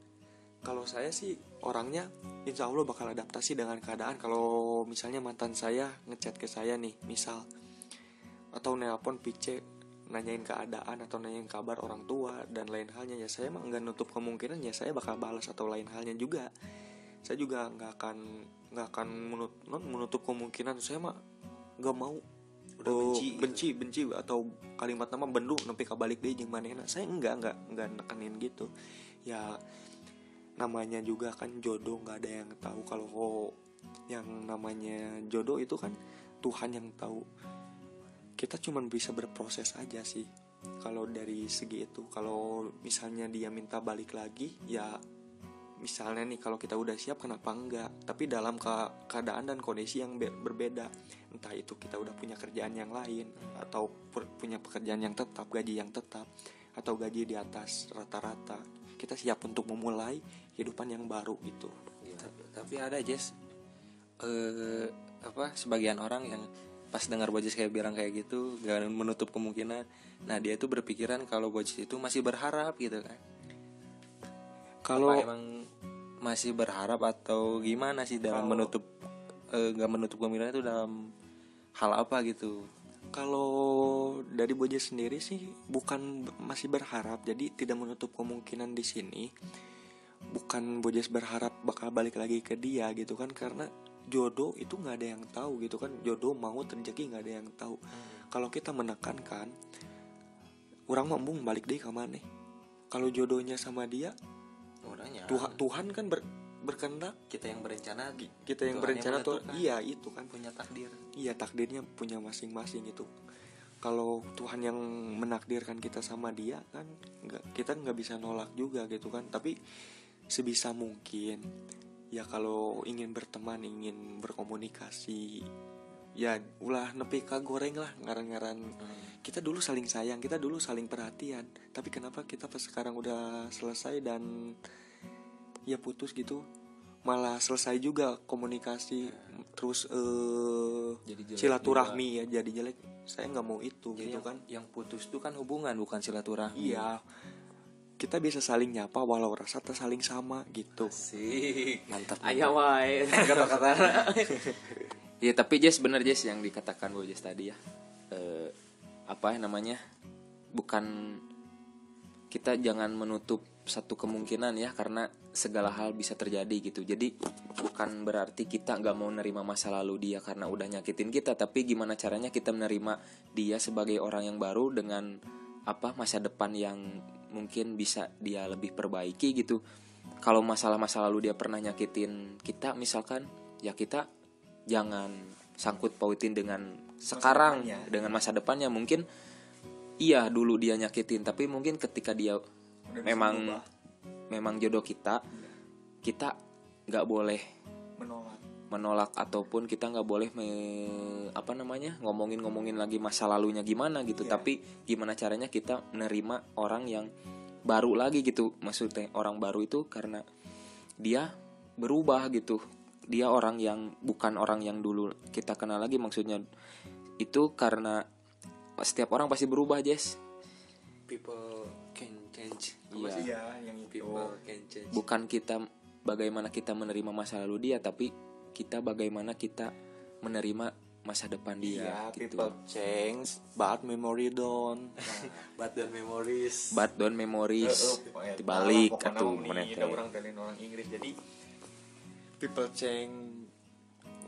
kalau saya sih orangnya insya Allah bakal adaptasi dengan keadaan. Kalau misalnya mantan saya ngechat ke saya nih misal atau nelpon pice nanyain keadaan atau nanyain kabar orang tua dan lain halnya ya saya mah nggak nutup kemungkinan ya saya bakal balas atau lain halnya juga. Saya juga nggak akan nggak akan menut- menutup kemungkinan. Saya mah nggak mau. Udah oh, benci gitu. benci benci atau kalimat nama bendu nepi kabalik deh jeung manehna saya enggak enggak enggak nekenin gitu. Ya namanya juga kan jodoh nggak ada yang tahu kalau yang namanya jodoh itu kan Tuhan yang tahu. Kita cuman bisa berproses aja sih. Kalau dari segi itu kalau misalnya dia minta balik lagi ya misalnya nih kalau kita udah siap kenapa enggak? Tapi dalam ke- keadaan dan kondisi yang be- berbeda. Entah itu kita udah punya kerjaan yang lain atau pu- punya pekerjaan yang tetap gaji yang tetap atau gaji di atas rata-rata kita siap untuk memulai kehidupan yang baru gitu. Tapi, tapi ada Jess. Eh apa sebagian orang yang pas dengar Bojes kayak bilang kayak gitu gak menutup kemungkinan. Nah dia itu berpikiran kalau Bojes itu masih berharap gitu kan. Kalau emang masih berharap atau gimana sih dalam Kalau- menutup eh, gak menutup kemungkinan itu dalam hal apa gitu Kalau dari Boja sendiri sih bukan masih berharap, jadi tidak menutup kemungkinan di sini. Bukan Bojas berharap bakal balik lagi ke dia gitu kan, karena jodoh itu nggak ada yang tahu gitu kan. Jodoh mau terjadi nggak ada yang tahu. Kalau kita menekankan, orang mampu balik deh ke mana? Kalau jodohnya sama dia, orangnya Tuhan Tuhan kan ber, berkehendak kita yang berencana kita yang Tuhan berencana tuh iya itu kan punya takdir Iya takdirnya punya masing-masing itu. Kalau Tuhan yang menakdirkan kita sama Dia kan, nggak kita nggak bisa nolak juga gitu kan. Tapi sebisa mungkin ya kalau ingin berteman, ingin berkomunikasi, ya ulah nepi ka goreng lah ngaran-ngaran. Kita dulu saling sayang, kita dulu saling perhatian. Tapi kenapa kita pas sekarang udah selesai dan ya putus gitu? Malah selesai juga komunikasi terus eh Jadi silaturahmi ya jadi jelek. Saya nggak mau itu Jadi gitu yang, kan. yang putus itu kan hubungan bukan silaturahmi. Iya. Kita bisa saling nyapa walau rasa tak saling sama gitu. Sih mantap. Ayah wae kata-kata ya tapi Jess bener Jess yang dikatakan Bu Jess tadi ya. Eh, apa ya namanya? Bukan kita jangan menutup satu kemungkinan ya karena segala hal bisa terjadi gitu jadi bukan berarti kita nggak mau nerima masa lalu dia karena udah nyakitin kita tapi gimana caranya kita menerima dia sebagai orang yang baru dengan apa masa depan yang mungkin bisa dia lebih perbaiki gitu kalau masalah masa lalu dia pernah nyakitin kita misalkan ya kita jangan sangkut pautin dengan sekarang depannya. dengan masa depannya mungkin iya dulu dia nyakitin tapi mungkin ketika dia memang berubah. Memang jodoh kita kita nggak boleh menolak. menolak ataupun kita nggak boleh me- apa namanya ngomongin ngomongin lagi masa lalunya gimana gitu. Iya. tapi gimana caranya kita menerima orang yang baru lagi gitu. Maksudnya orang baru itu karena dia berubah gitu. Dia orang yang bukan orang yang dulu kita kenal lagi. Maksudnya itu karena setiap orang pasti berubah Jess. People change. Iya. iya yang itu. People can change. Bukan kita bagaimana kita menerima masa lalu dia tapi kita bagaimana kita menerima masa depan dia iya gitu. people change but memory don't. But the memories. But don't memories. Dibalik atau mana teh. orang dalin orang Inggris jadi people change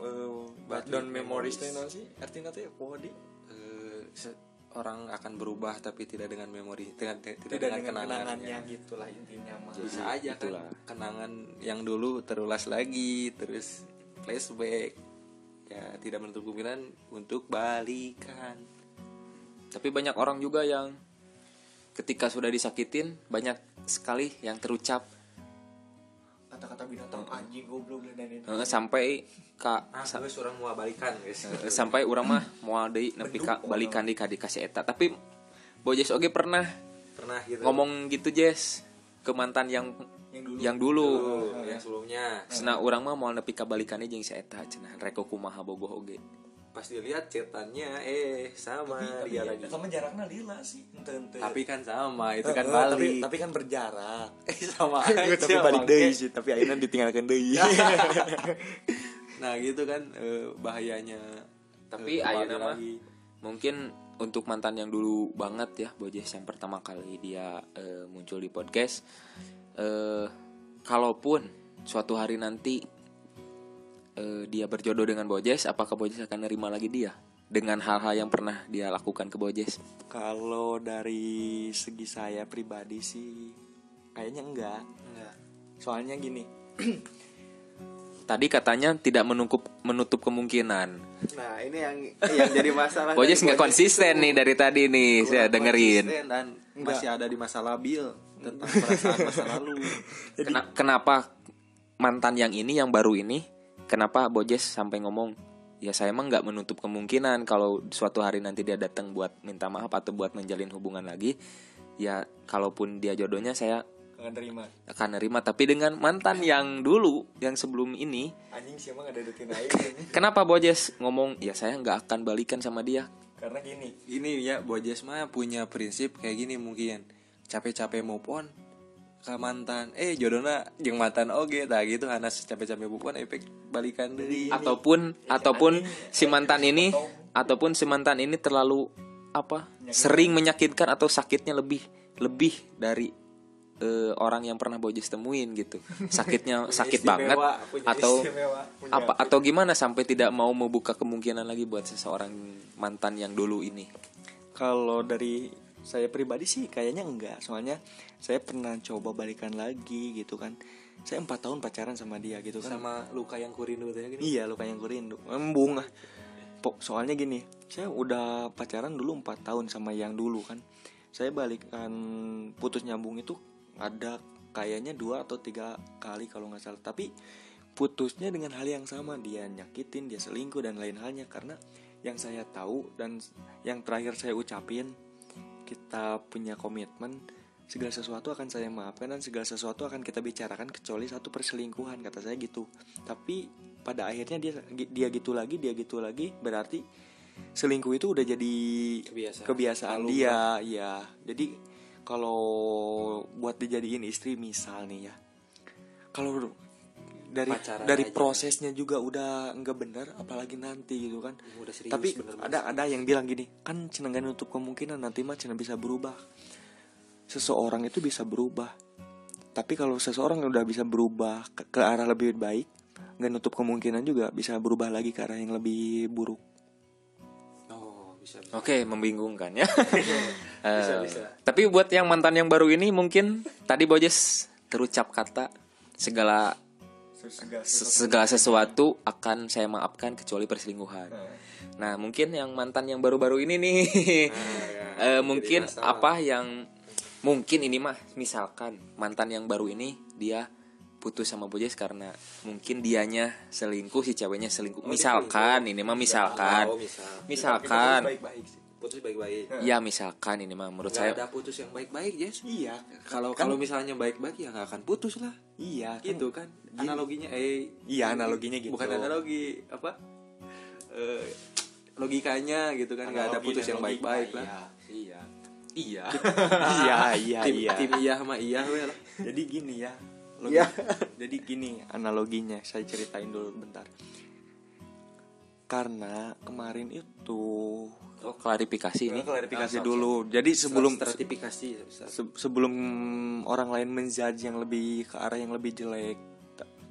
uh, but But don't memories. teh sih? Artinya teh di Eh, se- orang akan berubah tapi tidak dengan memori tidak, tidak, tidak dengan kenangannya. gitulah intinya mah. Bisa aja Itulah. kan kenangan yang dulu terulas lagi terus flashback. Ya tidak menutup kemungkinan untuk balikan. Tapi banyak orang juga yang ketika sudah disakitin banyak sekali yang terucap. Kata-kata binatang anjing goblok dan eh, sampai ka ah sa- terus orang mau balikan guys eh, sampai orang mah mau deui nepi ka balikan di ka dikasih eta. Tapi Bojes oge pernah pernah gitu. ngomong gitu Jess ke mantan yang yang dulu. yang dulu. Tuh, yang sebelumnya. Sena orang mah mau nepi ka balikannya jeung si eta cenah reko kumaha bogoh oge. Pas dilihat cetannya eh sama tapi, dia tapi lagi. sama jaraknya lila sih ente ente. Tapi kan sama itu kan eh, tapi balik. tapi kan berjarak. Eh sama tapi aja balik deui sih tapi akhirnya ditinggalkan deui nah gitu kan eh, bahayanya tapi Eh, kembali ayeuna mah lagi. mungkin untuk mantan yang dulu banget ya Bojes yang pertama kali dia eh, muncul di podcast eh kalaupun suatu hari nanti eh, dia berjodoh dengan Bojes apakah Bojes akan nerima lagi dia dengan hal-hal yang pernah dia lakukan ke Bojes kalau dari segi saya pribadi sih kayaknya enggak Enggak. soalnya gini tadi katanya tidak menutup menutup kemungkinan Nah ini yang yang jadi masalah. Bojes nggak konsisten itu. nih dari tadi nih saya dengerin konsisten dan masih ada di masa labil tentang perasaan masa lalu. Kena- kenapa mantan yang ini yang baru ini kenapa Bojes sampai ngomong ya saya emang nggak menutup kemungkinan kalau suatu hari nanti dia datang buat minta maaf atau buat menjalin hubungan lagi ya kalaupun dia jodohnya saya akan terima akan nerima tapi dengan mantan yang dulu yang sebelum ini. Anjing sih emang ada detin air kenapa Bojes ngomong ya saya nggak akan balikan sama dia? Karena gini. Gini ya, Bojes mah punya prinsip kayak gini mungkin. Capek-capek move on ke mantan. Eh jodohna jeung mantan oge tah gitu. Hanas capek-capek move on efek balikan deui. ataupun ataupun si mantan ini ataupun si mantan ini terlalu apa sering menyakitkan atau sakitnya lebih lebih dari eh, orang yang pernah Bojes temuin gitu. Sakitnya sakit banget atau apa atau gimana sampai tidak mau membuka kemungkinan lagi buat seseorang mantan yang dulu ini? Kalau dari saya pribadi sih kayaknya enggak. Soalnya saya pernah coba balikan lagi gitu kan. Saya empat tahun pacaran sama dia gitu kan. Sama luka yang kurindu gini. Iya luka yang kurindu. Embung ah Pok, Soalnya gini Saya udah pacaran dulu 4 tahun sama yang dulu kan. Saya balikan putus nyambung itu Ada kayaknya dua atau tiga kali kalau nggak salah. Tapi putusnya dengan hal yang sama. Dia nyakitin, dia selingkuh dan lain halnya. Karena yang saya tahu dan yang terakhir saya ucapin Kita punya komitmen segala sesuatu akan saya maafkan dan segala sesuatu akan kita bicarakan kecuali satu perselingkuhan kata saya gitu. Tapi pada akhirnya dia dia gitu lagi dia gitu lagi berarti selingkuh itu udah jadi Kebiasaan. kebiasaan Lalu dia ya jadi kalau buat dijadiin istri misal nih ya. Kalau dari Pacaran dari aja. prosesnya juga udah nggak bener apalagi nanti gitu kan. Udah serius tapi bener ada ada yang bilang gini kan cenengan untuk kemungkinan nanti mah ceneng bisa berubah. Seseorang itu bisa berubah. Tapi kalau seseorang udah bisa berubah ke, ke arah lebih baik nggak nutup kemungkinan juga bisa berubah lagi ke arah yang lebih buruk bisa. bisa. oke membingungkan ya Bisa, Eh, bisa. tapi buat yang mantan yang baru ini mungkin tadi Bojes terucap kata segala segala sesuatu akan saya maafkan kecuali perselingkuhan. Nah, mungkin yang mantan yang baru-baru ini nih, eh, mungkin apa yang mungkin ini mah misalkan mantan yang baru ini dia putus sama Bojes karena mungkin dianya selingkuh si ceweknya selingkuh. Misalkan ini mah misalkan. Oh, misal. Misalkan. baik-baik sih Putus baik-baik. Ya misalkan ini mah menurut Gak saya ada putus yang baik-baik, Jess. iya Kalau Kan- kalau misalnya baik-baik ya nggak akan putus lah. iya kan Gitu kan. Analoginya eh Iya, analoginya gitu. Bukan analogi apa? Eh logikanya gitu kan nggak ada putus yang baik-baik lah. iya. iya. iya iya iya tim, iya tim iya sama iya we lah jadi gini ya logi- Iya. jadi gini analoginya saya ceritain dulu bentar. Karena kemarin itu oh klarifikasi ini klarifikasi dulu. Jadi sebelum stratifikasi se- sebelum orang lain menjudge yang lebih ke arah yang lebih jelek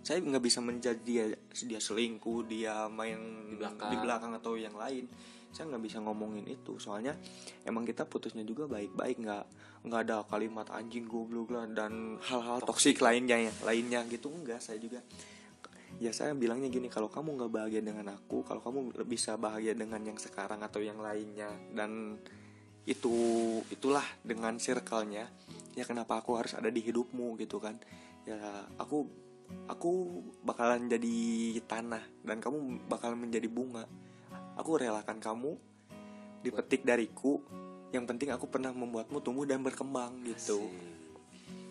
saya nggak bisa menjudge dia. Dia selingkuh dia main Di belakang. di belakang atau yang lain. Saya nggak bisa ngomongin itu. Soalnya emang kita putusnya juga baik-baik nggak nggak ada kalimat anjing goblok lah dan hal-hal toksik lainnya ya lainnya gitu. Enggak saya juga ya saya bilangnya gini kalau kamu nggak bahagia dengan aku kalau kamu bisa bahagia dengan yang sekarang atau yang lainnya dan itu itulah dengan circle-nya ya kenapa aku harus ada di hidupmu gitu kan. Ya aku aku bakalan jadi tanah dan kamu bakalan menjadi bunga. Aku relakan kamu dipetik dariku yang penting aku pernah membuatmu tumbuh dan berkembang gitu.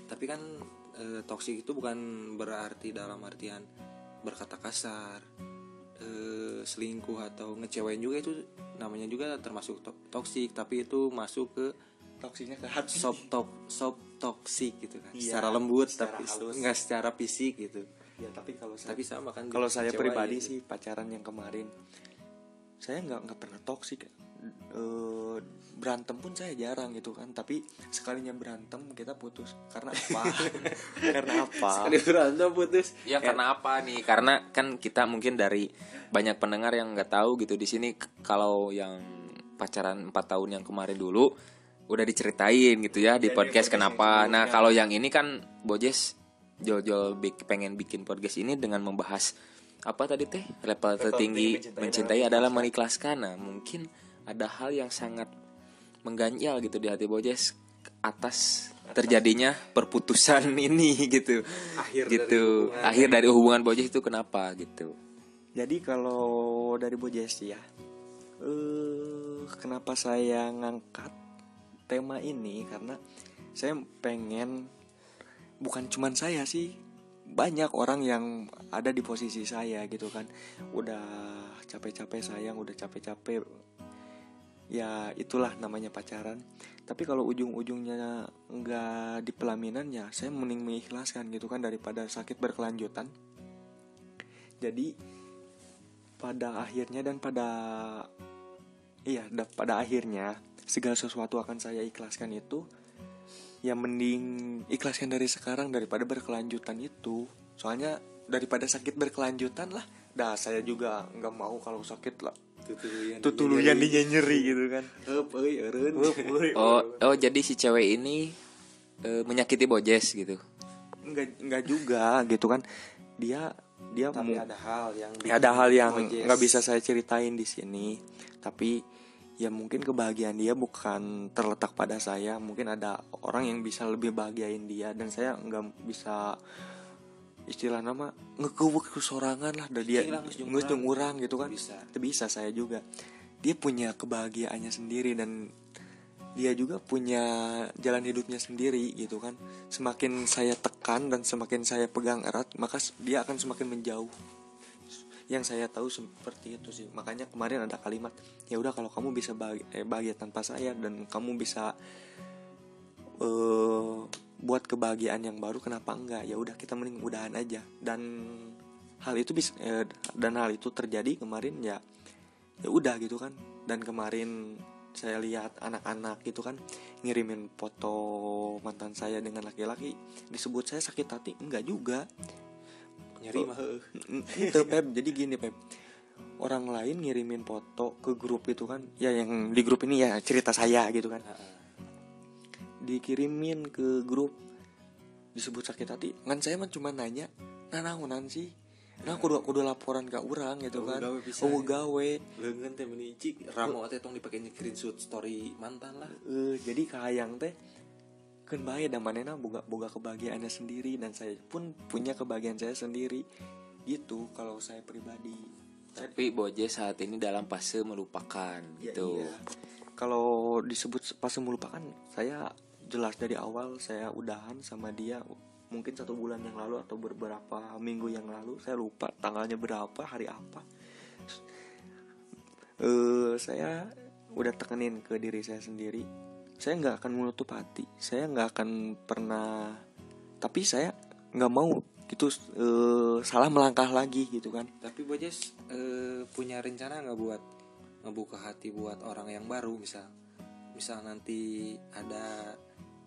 Tapi kan eh, toksik itu bukan berarti dalam artian berkata kasar eh, selingkuh atau ngecewain juga itu namanya juga termasuk to- toksik tapi itu masuk ke toksiknya ke hati. soft tok soft toksik gitu kan. Iya, secara lembut secara tapi halus. nggak secara fisik gitu. Ya tapi kalau saya tapi sama kan kalau saya pribadi gitu. sih pacaran yang kemarin saya nggak nggak pernah toksik Eh, berantem pun saya jarang gitu kan. Tapi sekalinya berantem kita putus. Karena apa? Karena apa? Sekali berantem putus. Ya karena apa nih? Karena kan kita mungkin dari banyak pendengar yang nggak tahu gitu di sini kalau yang pacaran 4 tahun yang kemarin dulu udah diceritain gitu ya di podcast kenapa. Nah, kalau yang ini kan Bojes Jol-jol pengen bikin podcast ini dengan membahas apa tadi teh? Level tertinggi mencintai mencintai adalah mengikhlaskan. Nah, mungkin ada hal yang sangat mengganjal gitu di hati Bojes atas terjadinya perputusan ini gitu. Akhir dari gitu hubungan. akhir dari hubungan Bojes itu kenapa gitu? Jadi kalau dari Bojes ya eh kenapa saya ngangkat tema ini? Karena saya pengen bukan cuman saya sih banyak orang yang ada di posisi saya gitu kan. Udah capek-capek sayang udah capek-capek ya itulah namanya pacaran. Tapi kalau ujung-ujungnya nggak di pelaminan ya saya mending mengikhlaskan gitu kan daripada sakit berkelanjutan. Jadi pada akhirnya dan pada iya da- pada akhirnya segala sesuatu akan saya ikhlaskan itu ya mending ikhlaskan dari sekarang daripada berkelanjutan itu. Soalnya daripada sakit berkelanjutan lah. Dah saya juga nggak mau kalau sakit lah tutuluyan tutuluyan dinyeri gitu kan. Heup, euy, eureun. oh oh jadi si cewek ini eh, menyakiti Bojes gitu? Nggak nggak juga gitu kan. Dia dia tapi mau- ada hal yang Ya, ada hal yang nggak bisa saya ceritain di sini. Tapi ya mungkin kebahagiaan dia bukan terletak pada saya. Mungkin ada orang yang bisa lebih bahagiain dia dan saya nggak bisa istilah nama ngekewek sorangan lah dan dia urang. urang gitu kan. Bisa. itu bisa saya juga. Dia punya kebahagiaannya sendiri dan dia juga punya jalan hidupnya sendiri gitu kan. Semakin saya tekan dan semakin saya pegang erat maka dia akan semakin menjauh. Yang saya tahu seperti itu sih. Makanya kemarin ada kalimat ya udah kalau kamu bisa bahagia, eh, bahagia tanpa saya dan kamu bisa eh buat kebahagiaan yang baru kenapa enggak? Ya udah kita mending udahan aja. Dan hal itu bisa eh, dan hal itu terjadi kemarin ya ya udah gitu kan. Dan kemarin saya lihat anak-anak gitu kan ngirimin foto mantan saya dengan laki-laki disebut saya sakit hati enggak juga. Nyeri mah. heuh. itu Pep. Jadi gini Pep. Orang lain ngirimin foto ke grup itu kan ya yang di grup ini ya cerita saya gitu kan dikirimin ke grup. Disebut sakit hati. Kan saya mah cuma nanya naonan sih? Nah kudu kudu laporan ke orang gitu Oh, kan. gawe bisa oh gawe. Leungeun teh meuni cik ramo teh tong dipake screenshot story mantan lah. Eh, jadi kahayang teh kan bae dan manena boga boga kebahagiaannya sendiri. Dan saya pun punya kebahagiaan saya sendiri. Gitu kalau saya pribadi. Tapi Bojes saat ini dalam fase melupakan Ya, gitu. iya. kalau disebut pas melupakan saya jelas dari awal saya udahan sama dia mungkin satu bulan yang lalu atau beberapa minggu yang lalu saya lupa tanggalnya berapa hari apa. Eh saya udah tekenin ke diri saya sendiri saya nggak akan menutup hati saya nggak akan pernah tapi saya nggak mau gitu eh, salah melangkah lagi gitu kan. Tapi Bojes eh, punya rencana nggak buat ngebuka hati buat orang yang baru misal misal nanti ada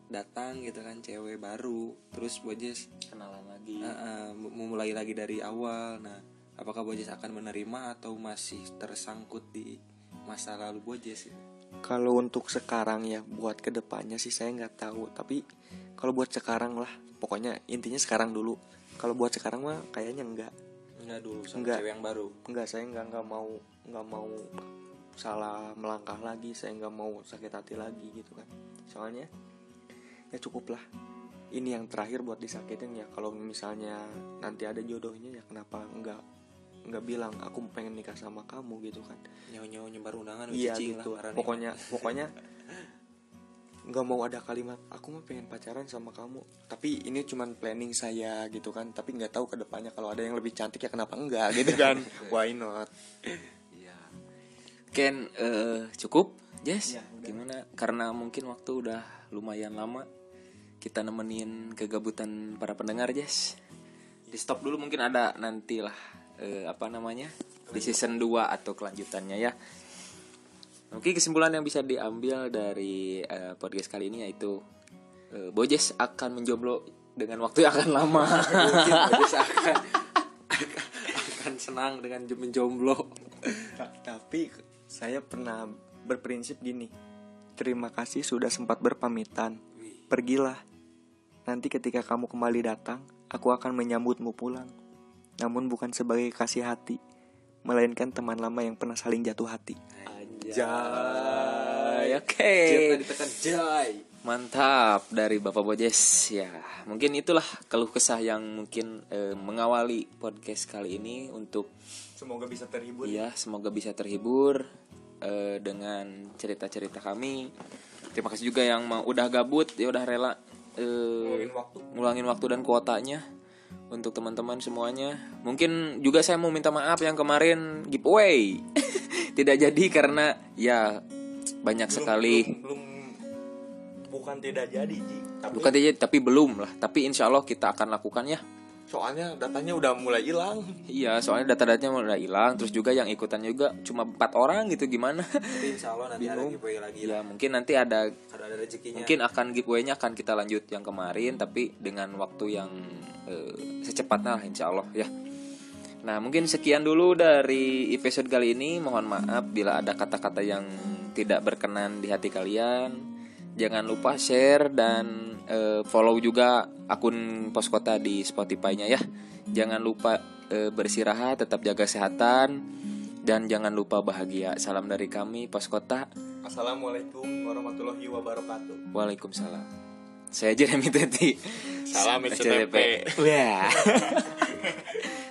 datang gitu kan cewek baru terus Bojes kenalan lagi. Eh, eh, memulai lagi dari awal. Nah apakah Bojes akan menerima atau masih tersangkut di masa lalu Bojes gitu? kalau untuk sekarang ya buat ke depannya sih saya nggak tahu. Tapi kalau buat sekarang lah pokoknya intinya sekarang dulu. Kalau buat sekarang mah kayaknya enggak Enggak dulu sama Enggak. cewek yang baru. Enggak saya nggak nggak mau nggak mau salah melangkah lagi. Saya nggak mau sakit hati lagi gitu kan. Soalnya ya cukup lah ini yang terakhir buat disakitin ya kalau misalnya nanti ada jodohnya ya kenapa enggak nggak bilang aku pengen nikah sama kamu gitu kan nyawa-nyawa nyebar undangan iya lah gitu marahnya. pokoknya pokoknya nggak mau ada kalimat aku mah pengen pacaran sama kamu tapi ini cuman planning saya gitu kan tapi nggak tahu ke depannya kalau ada yang lebih cantik ya kenapa enggak gitu kan why not Iya. Ken eh, cukup, Jess? Udah. Gimana? Karena mungkin waktu udah lumayan lama kita nemenin kegabutan para pendengar, Jess. Di stop dulu mungkin ada nantilah eh, apa namanya? di season 2 atau kelanjutannya ya. Mungkin kesimpulan yang bisa diambil dari eh, podcast kali ini yaitu eh, Bojes akan menjomblo dengan waktu yang akan lama. mungkin Bojes akan akan senang dengan menjomblo Ta- tapi saya pernah berprinsip gini terima kasih sudah sempat berpamitan pergilah nanti ketika kamu kembali datang aku akan menyambutmu pulang namun bukan sebagai kasih hati melainkan teman lama yang pernah saling jatuh hati Anjay. Oke. Jangan ditekan jai Mantap dari Bapak Bojes ya. Mungkin itulah keluh kesah yang mungkin eh, mengawali podcast kali ini untuk semoga bisa terhibur ya semoga bisa terhibur eh, dengan cerita-cerita kami. Terima kasih juga yang mau udah gabut ya udah rela eh, Ngulangin waktu. ngulangin waktu dan kuotanya untuk teman-teman semuanya. Mungkin juga saya mau minta maaf yang kemarin giveaway. Tidak jadi karena ya banyak sekali. belum. Bukan tidak jadi Ji. Tapi bukan tidak jadi tapi belum lah. Tapi insya Allah kita akan lakukan ya soalnya datanya udah mulai hilang. Iya soalnya data-datanya udah hilang. Terus juga yang ikutannya juga cuma empat orang gitu gimana? Tapi insya Allah nanti ada Bingung. giveaway lagi ya lah. mungkin nanti ada Kalau ada rezekinya. mungkin akan giveaway-nya akan kita lanjut yang kemarin tapi dengan waktu yang eh, secepatnya lah insya Allah ya. Nah mungkin sekian dulu dari episode kali ini. Mohon maaf bila ada kata-kata yang tidak berkenan di hati kalian. Jangan lupa share dan eh, follow juga akun pos kota di Spotify-nya ya jangan lupa eh, bersirahat tetap jaga kesehatan dan jangan lupa bahagia salam dari kami pos kota assalamualaikum warahmatullahi wabarakatuh Waalaikumsalam. Saya Jeremy Teti. Salam SCTP. Wah.